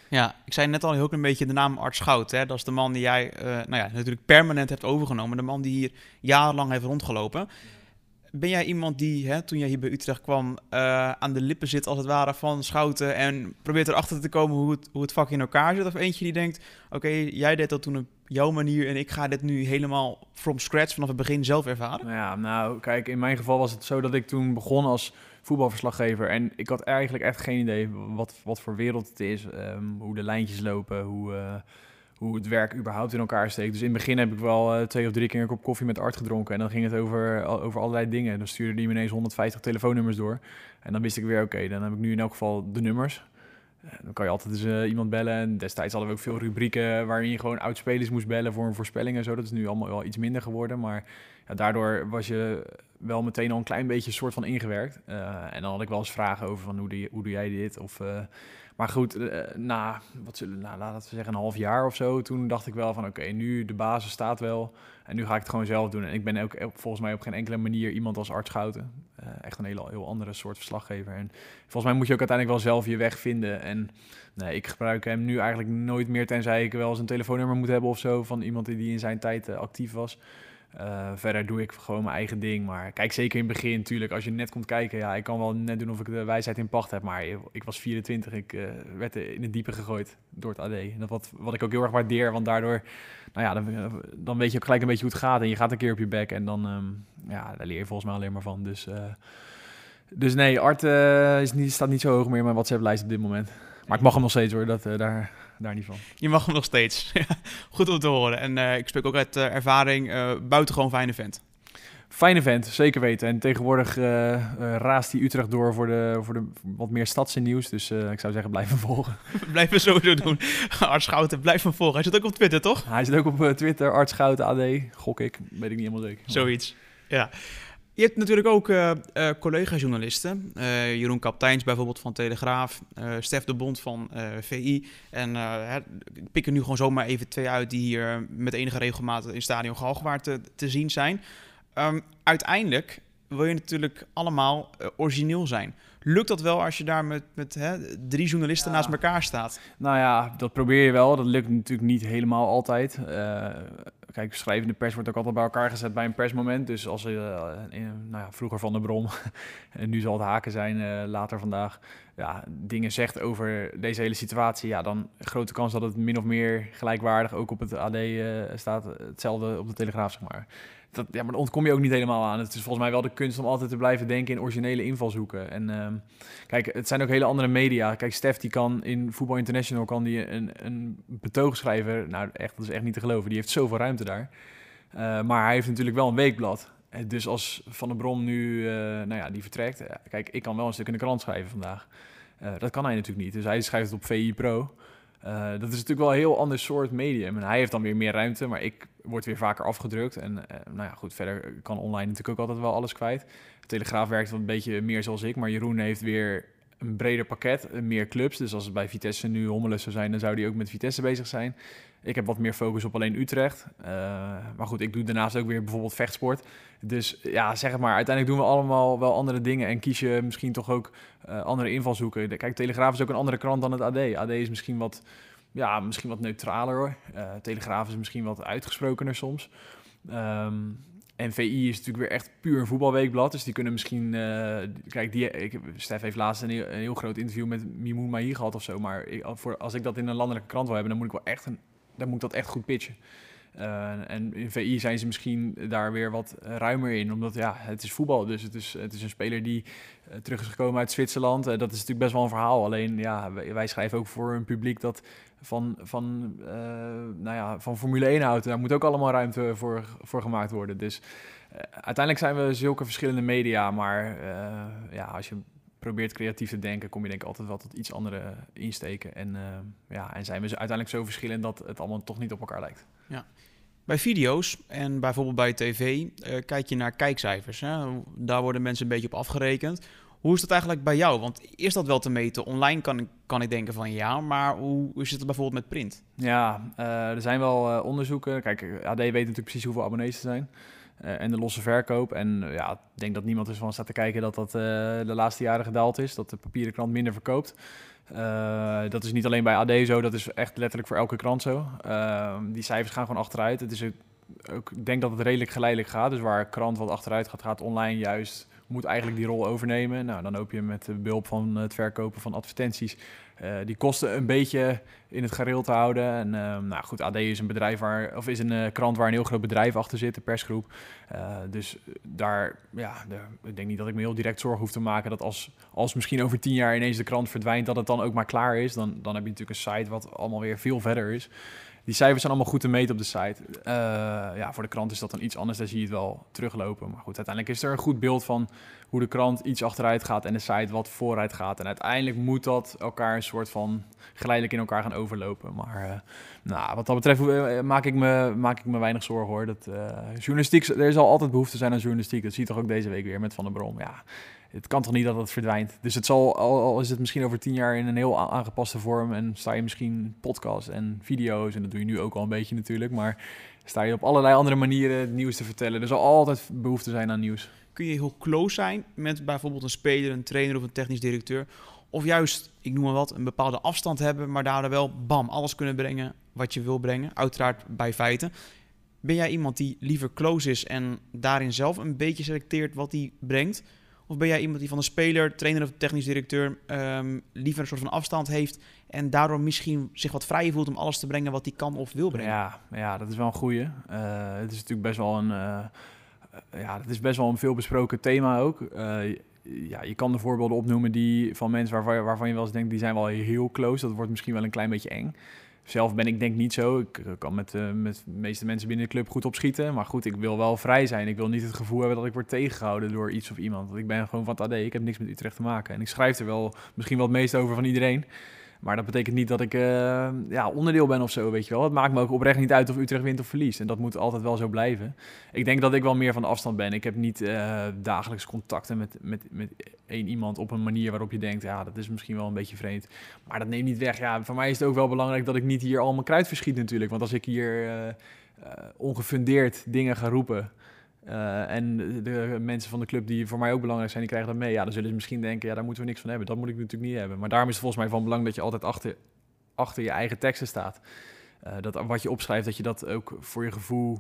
Ja, ik zei net al heel een beetje de naam Art Schout. Hè? Dat is de man die jij nou ja, natuurlijk permanent hebt overgenomen. De man die hier jarenlang heeft rondgelopen. Ben jij iemand die, hè, toen jij hier bij Utrecht kwam, uh, aan de lippen zit als het ware van Schouten en probeert erachter te komen hoe het, hoe het vak in elkaar zit? Of eentje die denkt, oké, jij deed dat toen op jouw manier en ik ga dit nu helemaal from scratch vanaf het begin zelf ervaren? Ja, nou kijk, in mijn geval was het zo dat ik toen begon als voetbalverslaggever. En ik had eigenlijk echt geen idee wat, wat voor wereld het is, ehm, hoe de lijntjes lopen, hoe, uh, hoe het werk überhaupt in elkaar steekt. Dus in het begin heb ik wel uh, twee of drie keer een kop koffie met Art gedronken. En dan ging het over, over allerlei dingen. Dan stuurde hij me ineens 150 telefoonnummers door. En dan wist ik weer, oké, dan heb ik nu in elk geval de nummers. Eh, dan kan je altijd eens uh, iemand bellen. En destijds hadden we ook veel rubrieken waarin je gewoon oudspelers moest bellen voor een voorspelling en zo. Dat is nu allemaal wel iets minder geworden. Maar ja, daardoor was je wel meteen al een klein beetje soort van ingewerkt. En dan had ik wel eens vragen over van hoe, die, hoe doe jij dit? Of, maar goed, uh, na, wat zullen, nou, laten we zeggen een half jaar of zo, toen dacht ik wel van oké, nu de basis staat wel. En nu ga ik het gewoon zelf doen. En ik ben ook volgens mij op geen enkele manier iemand als arts Schouten. echt een hele, heel andere soort verslaggever. En volgens mij moet je ook uiteindelijk wel zelf je weg vinden. En nee, ik gebruik hem nu eigenlijk nooit meer, tenzij ik wel eens een telefoonnummer moet hebben of zo van iemand die in zijn tijd actief was. Uh, verder doe ik gewoon mijn eigen ding. Maar kijk, zeker in het begin natuurlijk, als je net komt kijken, ja, ik kan wel net doen of ik de wijsheid in pacht heb. Maar ik was 24, ik uh, werd in het diepe gegooid door het AD. En dat wat, wat ik ook heel erg waardeer, want daardoor, nou ja, dan, dan weet je ook gelijk een beetje hoe het gaat. En je gaat een keer op je bek en dan, um, ja, daar leer je volgens mij alleen maar van. Dus, uh, dus nee, Art is niet, staat niet zo hoog meer in mijn WhatsApp-lijst op dit moment. Maar ik mag hem nog steeds hoor, dat, daar, daar niet van. Je mag hem nog steeds. Goed om te horen. En uh, ik spreek ook uit uh, ervaring, uh, buitengewoon fijne vent. Fijne vent, zeker weten. En tegenwoordig raast hij Utrecht door voor de, voor de wat meer stadse nieuws. Dus ik zou zeggen, blijf hem volgen. blijf hem sowieso doen. Art Schouten, blijf hem volgen. Hij zit ook op Twitter, toch? Hij zit ook op Twitter, Art Schouten AD. Gok ik, weet ik niet helemaal zeker. Zoiets, ja. Je hebt natuurlijk ook uh, uh, collega-journalisten. Uh, Jeroen Kapteins bijvoorbeeld van Telegraaf. Stef de Bond van VI. En ik pik er nu gewoon zomaar even twee uit die hier met enige regelmaat in Stadion Galgenwaard te, te zien zijn. Um, uiteindelijk wil je natuurlijk allemaal origineel zijn. Lukt dat wel als je daar met, met hè, drie journalisten ja. naast elkaar staat? Nou ja, dat probeer je wel. Dat lukt natuurlijk niet helemaal altijd. Uh, kijk, schrijvende pers wordt ook altijd bij elkaar gezet bij een persmoment. Dus als uh, nou ja, vroeger Van de Brom, en nu zal het Haken zijn, uh, later vandaag, ja, dingen zegt over deze hele situatie, ja, dan grote kans dat het min of meer gelijkwaardig ook op het AD staat. Hetzelfde op de Telegraaf, zeg maar dat, ja, maar daar ontkom je ook niet helemaal aan. Het is volgens mij wel de kunst om altijd te blijven denken in originele invalshoeken. En uh, kijk, het zijn ook hele andere media. Kijk, Stef die kan in Voetbal International kan die een, een betoog schrijven. Nou, echt, dat is echt niet te geloven. Die heeft zoveel ruimte daar. Uh, maar hij heeft natuurlijk wel een weekblad. Dus als Van der Brom nu, uh, nou ja, die vertrekt. kijk, ik kan wel een stuk in de krant schrijven vandaag. dat kan hij natuurlijk niet. Dus hij schrijft het op VI Pro. Uh, dat is natuurlijk wel een heel ander soort medium. En hij heeft dan weer meer ruimte, maar ik word weer vaker afgedrukt. En uh, nou ja, goed, verder kan online natuurlijk ook altijd wel alles kwijt. De Telegraaf werkt wel een beetje meer zoals ik, maar Jeroen heeft weer een breder pakket, meer clubs. Dus als het bij Vitesse nu Hommelus zou zijn, dan zou hij ook met Vitesse bezig zijn. Ik heb wat meer focus op alleen Utrecht. Uh, maar goed, ik doe daarnaast ook weer bijvoorbeeld vechtsport. Dus ja, zeg maar, uiteindelijk doen we allemaal wel andere dingen. En kies je misschien toch ook uh, andere invalshoeken. Kijk, Telegraaf is ook een andere krant dan het AD. AD is misschien wat, ja, misschien wat neutraler hoor. Uh, Telegraaf is misschien wat uitgesprokener soms. Um, En VI is natuurlijk weer echt puur een voetbalweekblad. Dus die kunnen misschien... eh, kijk, die, ik, Stef heeft laatst een heel, groot interview met Mimoun Mahi gehad of zo. Maar voor, als ik dat in een landelijke krant wil hebben, dan moet ik wel echt, een, dan moet ik dat echt goed pitchen. Eh, en in VI zijn ze misschien daar weer wat ruimer in, omdat ja, het is voetbal. Dus het is, het is een speler die eh, terug is gekomen uit Zwitserland. Dat is natuurlijk best wel een verhaal. Alleen ja, wij, schrijven ook voor een publiek dat van, van, eh, nou ja, van Formule 1 houdt. Daar moet ook allemaal ruimte voor, voor gemaakt worden. Dus uiteindelijk zijn we zulke verschillende media. Maar ja, als je probeert creatief te denken, kom je denk ik altijd wel tot iets andere insteken. En, eh, ja, en zijn we uiteindelijk zo verschillend dat het allemaal toch niet op elkaar lijkt. Bij video's en bijvoorbeeld bij tv eh, kijk je naar kijkcijfers. Hè? Daar worden mensen een beetje op afgerekend. Hoe is dat eigenlijk bij jou? Want is dat wel te meten? Online kan ik, kan ik denken van ja, maar hoe, hoe zit het bijvoorbeeld met print? Ja, eh, er zijn wel eh, onderzoeken. Kijk, AD weet natuurlijk precies hoeveel abonnees er zijn. Eh, en de losse verkoop. En eh, ja, ik denk dat niemand ervan staat te kijken dat dat eh, de laatste jaren gedaald is. Dat de papieren krant minder verkoopt. Dat is niet alleen bij AD zo, dat is echt letterlijk voor elke krant zo. Eh, die cijfers gaan gewoon achteruit. Het is ook, ik denk dat het redelijk geleidelijk gaat. Dus waar krant wat achteruit gaat, gaat online juist, moet eigenlijk die rol overnemen. Nou, dan hoop je met behulp van het verkopen van advertenties eh, die kosten een beetje in het gareel te houden. En eh, nou goed, AD is een bedrijf waar, of is een eh, krant waar een heel groot bedrijf achter zit, de persgroep. Eh, dus daar, ja, ik denk niet dat ik me heel direct zorgen hoef te maken dat als, als misschien over tien jaar ineens de krant verdwijnt, dat het dan ook maar klaar is. Dan, dan heb je natuurlijk een site wat allemaal weer veel verder is. Die cijfers zijn allemaal goed te meten op de site. Eh, ja, voor de krant is dat dan iets anders, daar zie je het wel teruglopen. Maar goed, uiteindelijk is er een goed beeld van hoe de krant iets achteruit gaat en de site wat vooruit gaat. En uiteindelijk moet dat elkaar een soort van geleidelijk in elkaar gaan overlopen. Maar eh, nou, wat dat betreft eh, maak, ik me, maak ik me weinig zorgen hoor. Dat, journalistiek, er zal altijd behoefte zijn aan journalistiek. Dat zie je toch ook deze week weer met Van der Brom. Ja, het kan toch niet dat het verdwijnt. Dus het zal, al, is het misschien over tien jaar in een heel aangepaste vorm en sta je misschien podcast en video's en dat doe je nu ook al een beetje natuurlijk, maar sta je op allerlei andere manieren het nieuws te vertellen. Er zal altijd behoefte zijn aan nieuws. Kun je heel close zijn met bijvoorbeeld een speler, een trainer of een technisch directeur? Of juist, ik noem maar wat, een bepaalde afstand hebben, maar daardoor wel bam, alles kunnen brengen wat je wil brengen. Uiteraard bij feiten. Ben jij iemand die liever close is en daarin zelf een beetje selecteert wat hij brengt? Of ben jij iemand die van een speler, trainer of technisch directeur ehm, liever een soort van afstand heeft en daardoor misschien zich wat vrijer voelt om alles te brengen wat hij kan of wil brengen? Ja, ja, dat is wel een goeie. Eh, het is natuurlijk best wel een, eh, ja, het is best wel een veelbesproken thema ook. Eh, ja, je kan de voorbeelden opnoemen die van mensen waarvan waarvan je wel eens denkt, die zijn wel heel close. Dat wordt misschien wel een klein beetje eng. Zelf ben ik denk niet zo. Ik eh, kan met, eh, met de meeste mensen binnen de club goed opschieten. Maar goed, ik wil wel vrij zijn. Ik wil niet het gevoel hebben dat ik word tegengehouden door iets of iemand. Want ik ben gewoon van het AD. Ik heb niks met Utrecht te maken. En ik schrijf er wel misschien wel het meest over van iedereen. Maar dat betekent niet dat ik eh, ja, onderdeel ben of zo, weet je wel. Het maakt me ook oprecht niet uit of Utrecht wint of verliest. En dat moet altijd wel zo blijven. Ik denk dat ik wel meer van afstand ben. Ik heb niet eh, dagelijks contacten met, met, met één iemand op een manier waarop je denkt... ja, dat is misschien wel een beetje vreemd. Maar dat neemt niet weg. Ja, voor mij is het ook wel belangrijk dat ik niet hier al mijn kruid verschiet natuurlijk. Want als ik hier eh, ongefundeerd dingen ga roepen... eh, en de, mensen van de club die voor mij ook belangrijk zijn, die krijgen dat mee. Ja, dan zullen ze misschien denken, ja, daar moeten we niks van hebben. Dat moet ik natuurlijk niet hebben. Maar daarom is het volgens mij van belang dat je altijd achter, achter je eigen teksten staat. Eh, dat wat je opschrijft, dat je dat ook voor je gevoel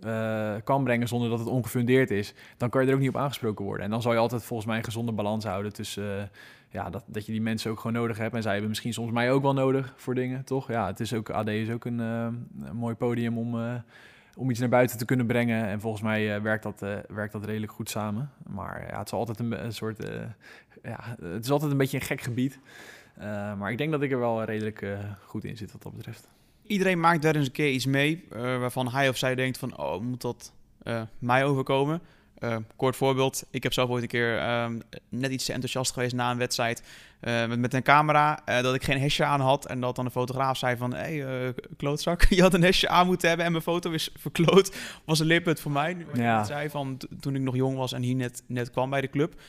eh, kan brengen zonder dat het ongefundeerd is. Dan kan je er ook niet op aangesproken worden. En dan zal je altijd volgens mij een gezonde balans houden tussen... ja, dat, dat je die mensen ook gewoon nodig hebt. En zij hebben misschien soms mij ook wel nodig voor dingen, toch? Ja, het is ook, AD is ook een, een mooi podium om, om iets naar buiten te kunnen brengen. En volgens mij eh, werkt, dat, eh, werkt dat redelijk goed samen. Maar ja, het is altijd een, soort... eh, ja, het is altijd een beetje een gek gebied. Maar ik denk dat ik er wel redelijk goed in zit wat dat betreft. Iedereen maakt daar eens een keer iets mee waarvan hij of zij denkt van, oh, moet dat mij overkomen? Eh, kort voorbeeld, ik heb zelf ooit een keer ehm, net iets te enthousiast geweest na een wedstrijd eh, met, met een camera, eh, dat ik geen hesje aan had en dat dan de fotograaf zei van, hé, hey, eh, klootzak, je had een hesje aan moeten hebben en mijn foto is verkloot, was een lippunt voor mij. Ja. net zei van, toen ik nog jong was en hier net, net kwam bij de club.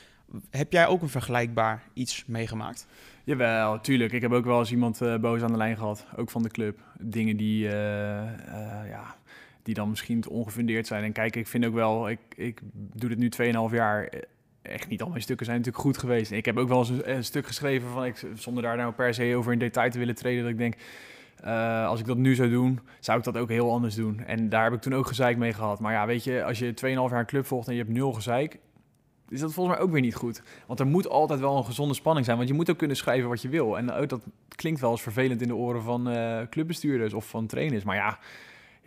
Heb jij ook een vergelijkbaar iets meegemaakt? Jawel, tuurlijk. Ik heb ook wel eens iemand eh, boos aan de lijn gehad, ook van de club. Dingen die, ja, die dan misschien te ongefundeerd zijn. En kijk, ik vind ook wel, ik, ik doe dit nu 2,5 jaar. eh, Echt niet al mijn stukken zijn natuurlijk goed geweest. Ik heb ook wel eens een, stuk geschreven van, ik, zonder daar nou per se over in detail te willen treden, dat ik denk, Eh, als ik dat nu zou doen, zou ik dat ook heel anders doen. En daar heb ik toen ook gezeik mee gehad. Maar ja, weet je, als je 2,5 jaar een club volgt en je hebt nul gezeik, is dat volgens mij ook weer niet goed. Want er moet altijd wel een gezonde spanning zijn. Want je moet ook kunnen schrijven wat je wil. En ook dat klinkt wel eens vervelend in de oren van uh, clubbestuurders of van trainers. Maar ja,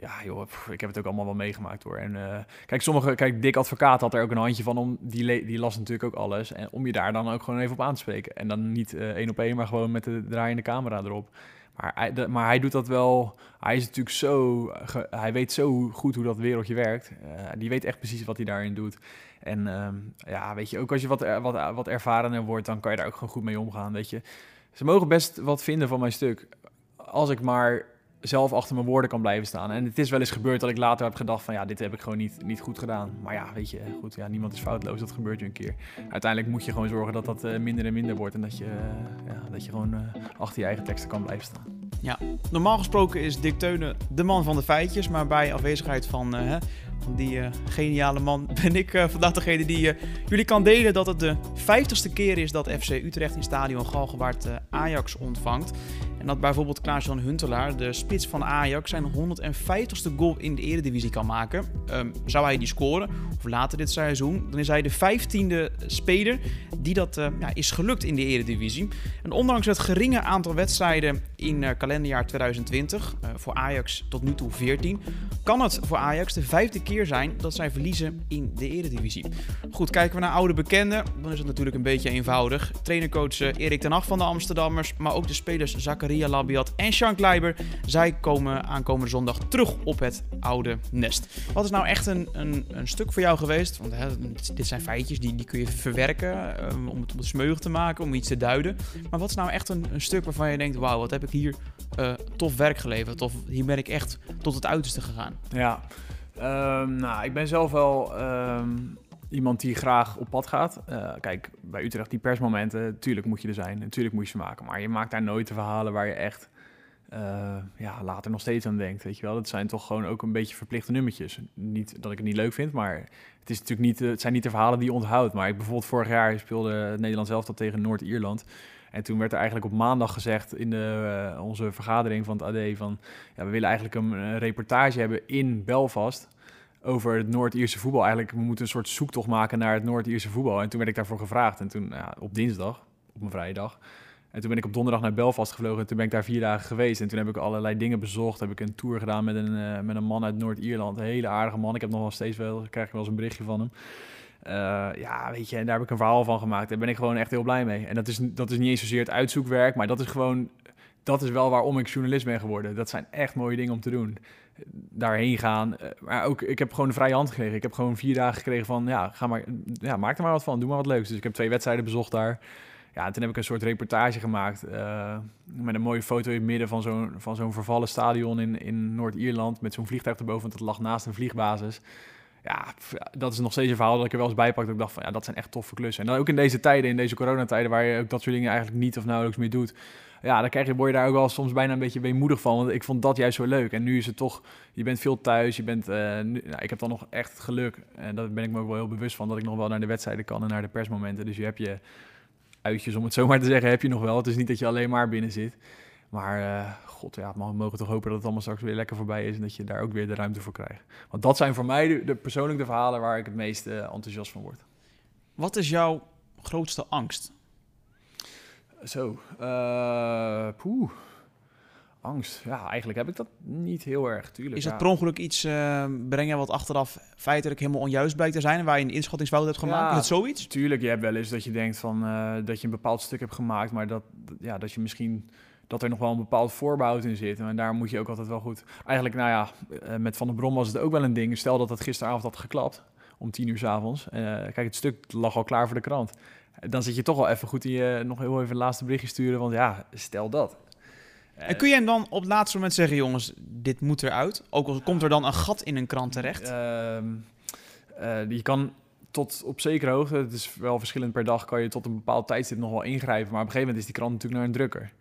ja, joh, ik heb het ook allemaal wel meegemaakt hoor. En uh, kijk, sommige, kijk, Dick Advocaat had er ook een handje van om, die, die las natuurlijk ook alles. En om je daar dan ook gewoon even op aan te spreken. En dan niet uh, één op één, maar gewoon met de draaiende camera erop. Maar hij, maar hij doet dat wel. Hij is natuurlijk zo. Ge, hij weet zo goed hoe dat wereldje werkt. Die weet echt precies wat hij daarin doet. En um, ja, weet je, ook als je wat, wat, wat ervarener wordt, dan kan je daar ook gewoon goed mee omgaan. Weet je, ze mogen best wat vinden van mijn stuk. Als ik maar zelf achter mijn woorden kan blijven staan. En het is wel eens gebeurd dat ik later heb gedacht van ja, dit heb ik gewoon niet, niet goed gedaan. Maar ja, weet je, goed, ja, niemand is foutloos, dat gebeurt je een keer. Uiteindelijk moet je gewoon zorgen dat dat uh, minder en minder wordt en dat je, uh, ja, dat je gewoon uh, achter je eigen teksten kan blijven staan. Ja, normaal gesproken is Dick Teunen de man van de feitjes, maar bij afwezigheid van, die geniale man ben ik vandaag degene die jullie kan delen dat het de vijftigste keer is dat FC Utrecht in stadion Galgenwaard Ajax ontvangt. En dat bijvoorbeeld Klaas-Jan Huntelaar, de spits van Ajax, zijn 150ste goal in de Eredivisie kan maken. Um, zou hij die scoren, of later dit seizoen, dan is hij de 15e speler die dat ja, is gelukt in de Eredivisie. En ondanks het geringe aantal wedstrijden in kalenderjaar 2020, uh, voor Ajax tot nu toe 14, kan het voor Ajax de vijfde zijn dat zij verliezen in de Eredivisie. Goed, kijken we naar oude bekenden, dan is het natuurlijk een beetje eenvoudig. Trainercoach Erik ten Hag van de Amsterdammers, maar ook de spelers Zakaria Ria Labiat en Sean Kleiber. Zij komen aankomende zondag terug op het oude nest. Wat is nou echt een, een, een stuk voor jou geweest? Want hè, dit zijn feitjes, die, die kun je verwerken um, om het op smeuig te maken, om iets te duiden. Maar wat is nou echt een, een stuk waarvan je denkt, wauw, wat heb ik hier uh, tof werk geleverd? Of hier ben ik echt tot het uiterste gegaan? Ja, um, nou, ik ben zelf wel... Um iemand die graag op pad gaat. Uh, kijk, bij Utrecht die persmomenten, natuurlijk moet je er zijn, natuurlijk moet je ze maken. Maar je maakt daar nooit de verhalen waar je echt uh, ja, later nog steeds aan denkt. Weet je wel, dat zijn toch gewoon ook een beetje verplichte nummertjes. Niet dat ik het niet leuk vind, maar het, is natuurlijk niet, het zijn niet de verhalen die je onthoudt. Maar ik bijvoorbeeld vorig jaar speelde Nederland zelf dat tegen Noord-Ierland. En toen werd er eigenlijk op maandag gezegd in de, uh, onze vergadering van het AD van... Ja, we willen eigenlijk een, een reportage hebben in Belfast over het Noord-Ierse voetbal. Eigenlijk, we moeten een soort zoektocht maken naar het Noord-Ierse voetbal. En toen werd ik daarvoor gevraagd. En toen, ja, op dinsdag, op mijn vrije dag. En toen ben ik op donderdag naar Belfast gevlogen. En toen ben ik daar vier dagen geweest. En toen heb ik allerlei dingen bezocht. Heb ik een tour gedaan met een, uh, met een man uit Noord-Ierland. Een hele aardige man. Ik heb nog wel steeds wel, krijg ik wel eens een berichtje van hem. Uh, ja, weet je, en daar heb ik een verhaal van gemaakt. Daar ben ik gewoon echt heel blij mee. En dat is, dat is niet eens zozeer het uitzoekwerk, maar dat is gewoon, dat is wel waarom ik journalist ben geworden. Dat zijn echt mooie dingen om te doen daarheen gaan. Eh, maar ook, ik heb gewoon een vrije hand gekregen. Ik heb gewoon vier dagen gekregen van, ja, ga maar, ja, maak er maar wat van. Doe maar wat leuks. Dus ik heb twee wedstrijden bezocht daar. Ja, en toen heb ik een soort reportage gemaakt uh, met een mooie foto in het midden van zo'n, van zo'n vervallen stadion in, in Noord-Ierland met zo'n vliegtuig erboven, want het lag naast een vliegbasis. Ja, dat is nog steeds een verhaal dat ik er wel eens bij pak. Dat ik dacht van, ja, dat zijn echt toffe klussen. En dan ook in deze tijden, in deze coronatijden, waar je ook dat soort dingen eigenlijk niet of nauwelijks meer doet ja, dan krijg je, word je daar ook wel soms bijna een beetje weemoedig van. Want ik vond dat juist zo leuk. En nu is het toch, je bent veel thuis. Je bent, nu, nou, ik heb dan nog echt geluk. En daar ben ik me ook wel heel bewust van. Dat ik nog wel naar de wedstrijden kan en naar de persmomenten. Dus je hebt je uitjes, om het zo maar te zeggen, heb je nog wel. Het is niet dat je alleen maar binnen zit. Maar uh, god, ja, we mogen toch hopen dat het allemaal straks weer lekker voorbij is. En dat je daar ook weer de ruimte voor krijgt. Want dat zijn voor mij de, de persoonlijk de verhalen waar ik het meest uh, enthousiast van word. Wat is jouw grootste angst? Zo, uh, poeh. Angst. Ja, eigenlijk heb ik dat niet heel erg, tuurlijk. Is dat ja. per ongeluk iets, uh, breng je wat achteraf feitelijk helemaal onjuist blijkt te zijn... waar je een inschattingsfout hebt gemaakt? Ja, is het zoiets? Tuurlijk, je hebt wel eens dat je denkt van, uh, dat je een bepaald stuk hebt gemaakt... maar dat, ja, dat je misschien dat er nog wel een bepaald voorbehoud in zit. En daar moet je ook altijd wel goed... Eigenlijk, nou ja, met Van der Brom was het ook wel een ding. Stel dat het gisteravond had geklapt, om tien uur s'avonds. Uh, kijk, het stuk lag al klaar voor de krant dan zit je toch wel even goed in je nog heel even het laatste berichtje sturen. Want ja, stel dat. En kun je hem dan op het laatste moment zeggen, jongens, dit moet eruit? Ook al komt er dan een gat in een krant terecht? Uh, uh, je kan tot op zekere hoogte, het is wel verschillend per dag, kan je tot een bepaald tijdstip nog wel ingrijpen. Maar op een gegeven moment is die krant natuurlijk naar een drukker.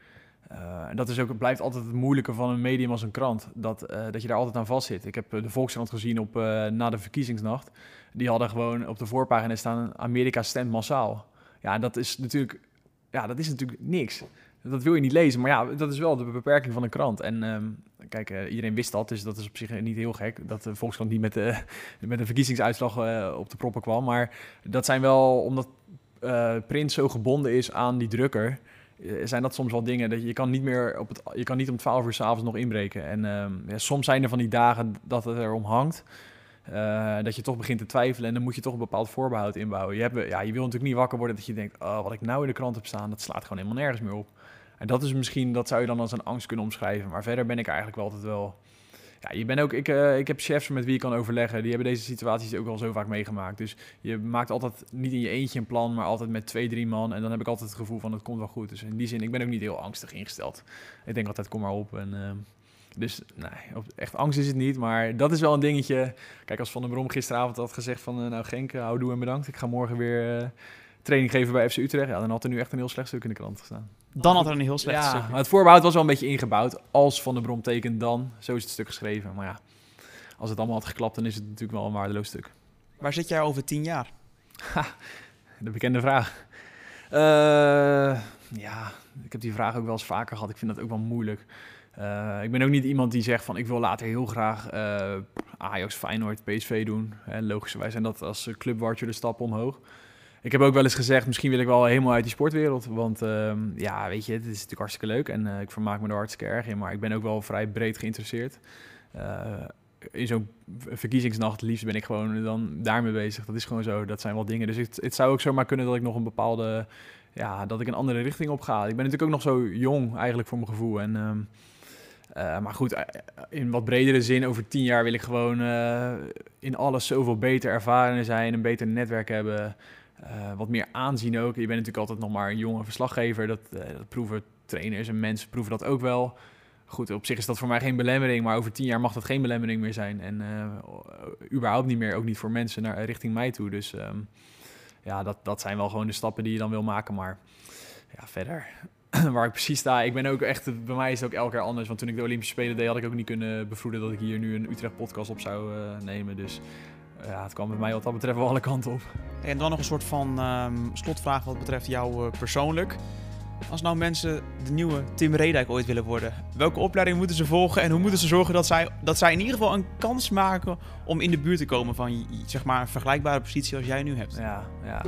Uh, en dat is ook, blijft altijd het moeilijke van een medium als een krant. Dat, uh, dat je daar altijd aan vast zit. Ik heb de Volkskrant gezien op, na de verkiezingsnacht. Die hadden gewoon op de voorpagina staan: Amerika stemt massaal. Ja, dat is natuurlijk, ja, dat is natuurlijk niks. dat wil je niet lezen. Maar ja, dat is wel de beperking van een krant. En ehm, kijk, eh, iedereen wist dat, dus dat is op zich niet heel gek. Dat de Volkskrant niet met, de, met een verkiezingsuitslag eh, op de proppen kwam. Maar dat zijn wel, omdat Prins zo gebonden is aan die drukker... zijn dat soms wel dingen dat je, kan niet meer op het, je kan niet om 12 uur s'avonds nog inbreken. En ehm, ja, soms zijn er van die dagen dat het erom hangt. Uh, dat je toch begint te twijfelen en dan moet je toch een bepaald voorbehoud inbouwen. Je, hebt, ja, je wil natuurlijk niet wakker worden dat je denkt, oh, wat ik nou in de krant heb staan, dat slaat gewoon helemaal nergens meer op. En dat is misschien, dat zou je dan als een angst kunnen omschrijven. Maar verder ben ik eigenlijk wel altijd wel... Ja, je bent ook, ik, uh, ik heb chefs met wie je kan overleggen. Die hebben deze situaties ook al zo vaak meegemaakt. Dus je maakt altijd niet in je eentje een plan, maar altijd met twee, drie man. En dan heb ik altijd het gevoel van het komt wel goed. Dus in die zin, ik ben ook niet heel angstig ingesteld. Ik denk altijd, kom maar op. En, uh, dus nee, echt angst is het niet, maar dat is wel een dingetje. Kijk, als Van der Brom gisteravond had gezegd van... Uh, nou Genk, houdoe en bedankt. Ik ga morgen weer training geven bij FC Utrecht. Ja, dan had er nu echt een heel slecht stuk in de krant gestaan. Dan had er een heel slecht ja, stuk. Maar het voorbehoud was wel een beetje ingebouwd. Als Van der Brom tekent dan, zo is het stuk geschreven. Maar ja, als het allemaal had geklapt, dan is het natuurlijk wel een waardeloos stuk. Waar zit jij over tien jaar? Ha, de bekende vraag. Uh, ja, ik heb die vraag ook wel eens vaker gehad. Ik vind dat ook wel moeilijk. Uh, ik ben ook niet iemand die zegt van ik wil later heel graag uh, Ajax, Feyenoord, PSV doen. Hè, logischerwijs zijn dat als clubwartje de stap omhoog. Ik heb ook wel eens gezegd, misschien wil ik wel helemaal uit die sportwereld. Want uh, ja, weet je, het is natuurlijk hartstikke leuk en uh, ik vermaak me er hartstikke erg in. Maar ik ben ook wel vrij breed geïnteresseerd. in zo'n verkiezingsnacht, liefst ben ik gewoon dan daarmee bezig. Dat is gewoon zo, dat zijn wel dingen. Dus het, het zou ook zomaar kunnen dat ik nog een bepaalde, ja, dat ik een andere richting op ga. Ik ben natuurlijk ook nog zo jong eigenlijk voor mijn gevoel. En ehm, uh, maar goed, in wat bredere zin, over tien jaar wil ik gewoon in alles zoveel beter ervaren zijn, een beter netwerk hebben, uh, wat meer aanzien ook. Je bent natuurlijk altijd nog maar een jonge verslaggever, dat, dat proeven trainers en mensen proeven dat ook wel. Goed, op zich is dat voor mij geen belemmering, maar over tien jaar mag dat geen belemmering meer zijn. En überhaupt niet meer, ook niet voor mensen naar, richting mij toe. Dus um, ja, dat, dat zijn wel gewoon de stappen die je dan wil maken. Maar ja, verder waar ik precies sta. Ik ben ook echt, bij mij is het ook elke keer anders. Want toen ik de Olympische Spelen deed, had ik ook niet kunnen bevroeden dat ik hier nu een Utrecht podcast op zou uh, nemen. Dus uh, ja, het kwam met mij wat dat betreft wel alle kanten op. En dan nog een soort van um, slotvraag wat betreft jou uh, persoonlijk. Als nou mensen de nieuwe Tim Redijk ooit willen worden, welke opleiding moeten ze volgen en hoe moeten ze zorgen dat zij, dat zij in ieder geval een kans maken om in de buurt te komen van zeg maar, een vergelijkbare positie als jij nu hebt? Ja, ja.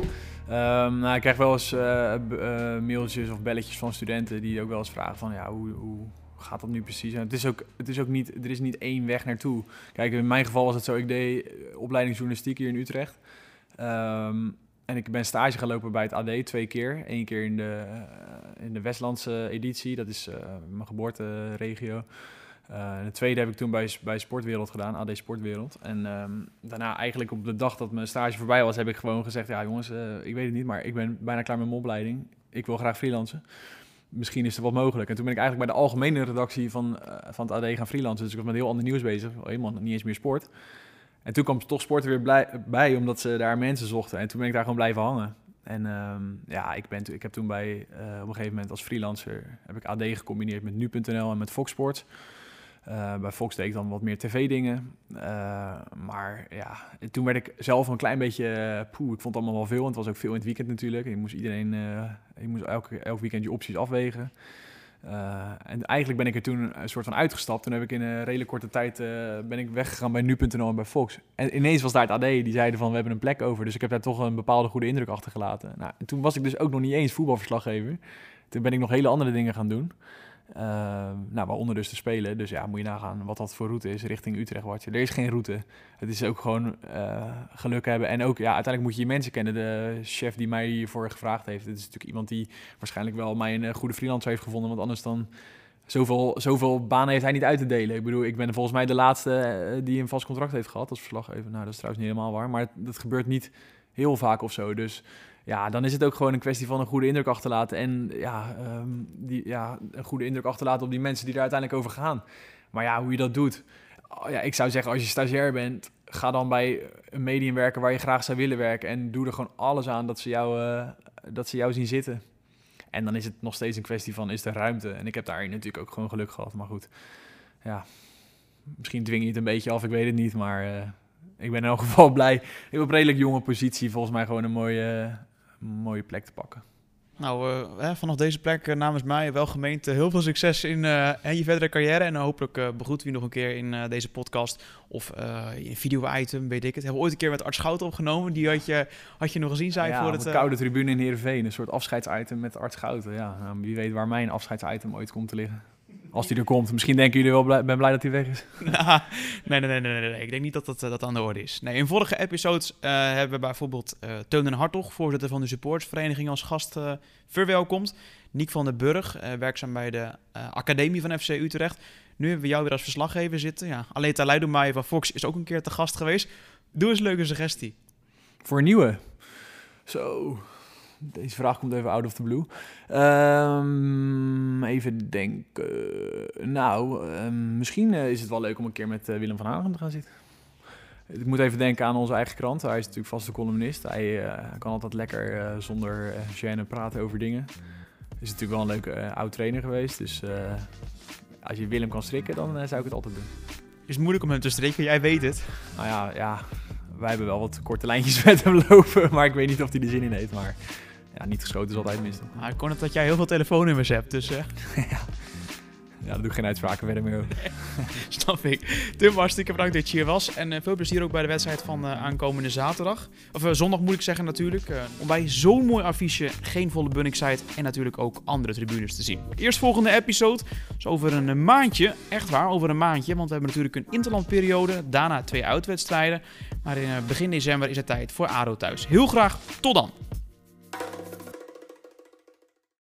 Um, nou, ik krijg wel eens uh, uh, mailtjes of belletjes van studenten die ook wel eens vragen van ja, hoe, hoe gaat dat nu precies? Het is ook, het is ook niet, er is niet één weg naartoe. Kijk, in mijn geval was het zo, ik deed opleiding journalistiek hier in Utrecht. Um, en ik ben stage gelopen bij het AD twee keer. Eén keer in de, uh, in de Westlandse editie, dat is mijn geboorteregio. Uh, de tweede heb ik toen bij, bij Sportwereld gedaan, AD Sportwereld. En um, daarna eigenlijk op de dag dat mijn stage voorbij was, heb ik gewoon gezegd... ja jongens, ik weet het niet, maar ik ben bijna klaar met mijn opleiding. Ik wil graag freelancen. Misschien is er wat mogelijk. En toen ben ik eigenlijk bij de algemene redactie van, uh, van het AD gaan freelancen. Dus ik was met heel ander nieuws bezig. Helemaal niet eens meer sport. En toen kwam toch sport er weer bij, omdat ze daar mensen zochten. En toen ben ik daar gewoon blijven hangen. En um, ja, ik, ben, ik heb toen bij, op een gegeven moment als freelancer... heb ik AD gecombineerd met nu.nl en met Fox Sports... Uh, bij Fox deed ik dan wat meer tv-dingen. Uh, maar ja, toen werd ik zelf een klein beetje... Uh, poeh, ik vond allemaal wel veel. En het was ook veel in het weekend natuurlijk. Je moest iedereen... je moest elk, elk weekend je opties afwegen. en eigenlijk ben ik er toen een soort van uitgestapt. Toen heb ik in een redelijk korte tijd ben ik weggegaan bij nu.nl en bij Fox. En ineens was daar het AD. Die zeiden van, we hebben een plek over. Dus ik heb daar toch een bepaalde goede indruk achtergelaten. Nou, en toen was ik dus ook nog niet eens voetbalverslaggever. Toen ben ik nog hele andere dingen gaan doen. Uh, nou, waaronder dus te spelen. Dus ja, moet je nagaan wat dat voor route is richting Utrecht. Wat. Er is geen route. Het is ook gewoon uh, geluk hebben. En ook, ja, uiteindelijk moet je je mensen kennen. De chef die mij hiervoor gevraagd heeft. Het is natuurlijk iemand die waarschijnlijk wel mij een goede freelancer heeft gevonden. Want anders dan... Zoveel, zoveel banen heeft hij niet uit te delen. Ik bedoel, ik ben volgens mij de laatste uh, die een vast contract heeft gehad als verslaggever. Nou, dat is trouwens niet helemaal waar. Maar dat gebeurt niet heel vaak of zo. Dus ja, dan is het ook gewoon een kwestie van een goede indruk achterlaten. En ja, um, die, ja, een goede indruk achterlaten op die mensen die er uiteindelijk over gaan. Maar ja, hoe je dat doet. Oh, ja, ik zou zeggen, als je stagiair bent, ga dan bij een medium werken waar je graag zou willen werken. En doe er gewoon alles aan dat ze jou, uh, dat ze jou zien zitten. En dan is het nog steeds een kwestie van, is er ruimte? En ik heb daar natuurlijk ook gewoon geluk gehad. Maar goed, ja, misschien dwing je het een beetje af, ik weet het niet. Maar uh, ik ben in elk geval blij. Ik heb op redelijk jonge positie volgens mij gewoon een mooie, mooie plek te pakken. Nou, uh, vanaf deze plek uh, namens mij wel gemeend heel veel succes in uh, je verdere carrière. En hopelijk uh, begroeten we nog een keer in deze podcast of een video-item, weet ik het. Hebben we ooit een keer met Art Schouten opgenomen. Die had je, had je nog gezien, zei ja, voor het... koude tribune in Heerenveen, een soort afscheidsitem met Art Schouten. Ja, nou, wie weet waar mijn afscheidsitem ooit komt te liggen. Als die er komt. Misschien denken jullie wel, blij, ben blij dat hij weg is. nee, nee, nee, nee, nee, Ik denk niet dat dat, dat aan de orde is. Nee, in vorige episodes uh, hebben we bijvoorbeeld uh, Teun en Hartog, voorzitter van de supportsvereniging, als gast uh, verwelkomd. Niek van den Burg, werkzaam bij de Academie van FC Utrecht. Nu hebben we jou weer als verslaggever zitten. Ja, alleen Taluidemaier van Fox is ook een keer te gast geweest. Doe eens een leuke suggestie. Voor een nieuwe? Zo, deze vraag komt even out of the blue. Um, even denken. Nou, um, misschien uh, is het wel leuk om een keer met uh, Willem van Hagen te gaan zitten. Ik moet even denken aan onze eigen krant. Hij is natuurlijk vaste columnist. Hij uh, kan altijd lekker zonder gêne praten over dingen. Is natuurlijk wel een leuke oud trainer geweest. Dus als je Willem kan strikken, dan zou ik het altijd doen. Is het moeilijk om hem te strikken? Jij weet het. Nou ja, ja, wij hebben wel wat korte lijntjes met hem lopen. Maar ik weet niet of hij er zin in heeft. Maar ja, niet geschoten is altijd mis. Maar ik kon het dat jij heel veel telefoonnummers hebt, dus... Uh... ja. ja, daar doe ik geen uitspraken verder meer over. Snap ik. Tim, hartstikke bedankt dat je hier was. En uh, veel plezier ook bij de wedstrijd van uh, aankomende zaterdag. Of zondag moet ik zeggen natuurlijk. om bij zo'n mooi affiche geen volle Bunningside en natuurlijk ook andere tribunes te zien. Eerst volgende episode, dus over een maandje. Echt waar, over een maandje. Want we hebben natuurlijk een interlandperiode. Daarna twee uitwedstrijden. Maar in begin december is het tijd voor ADO thuis. Heel graag tot dan.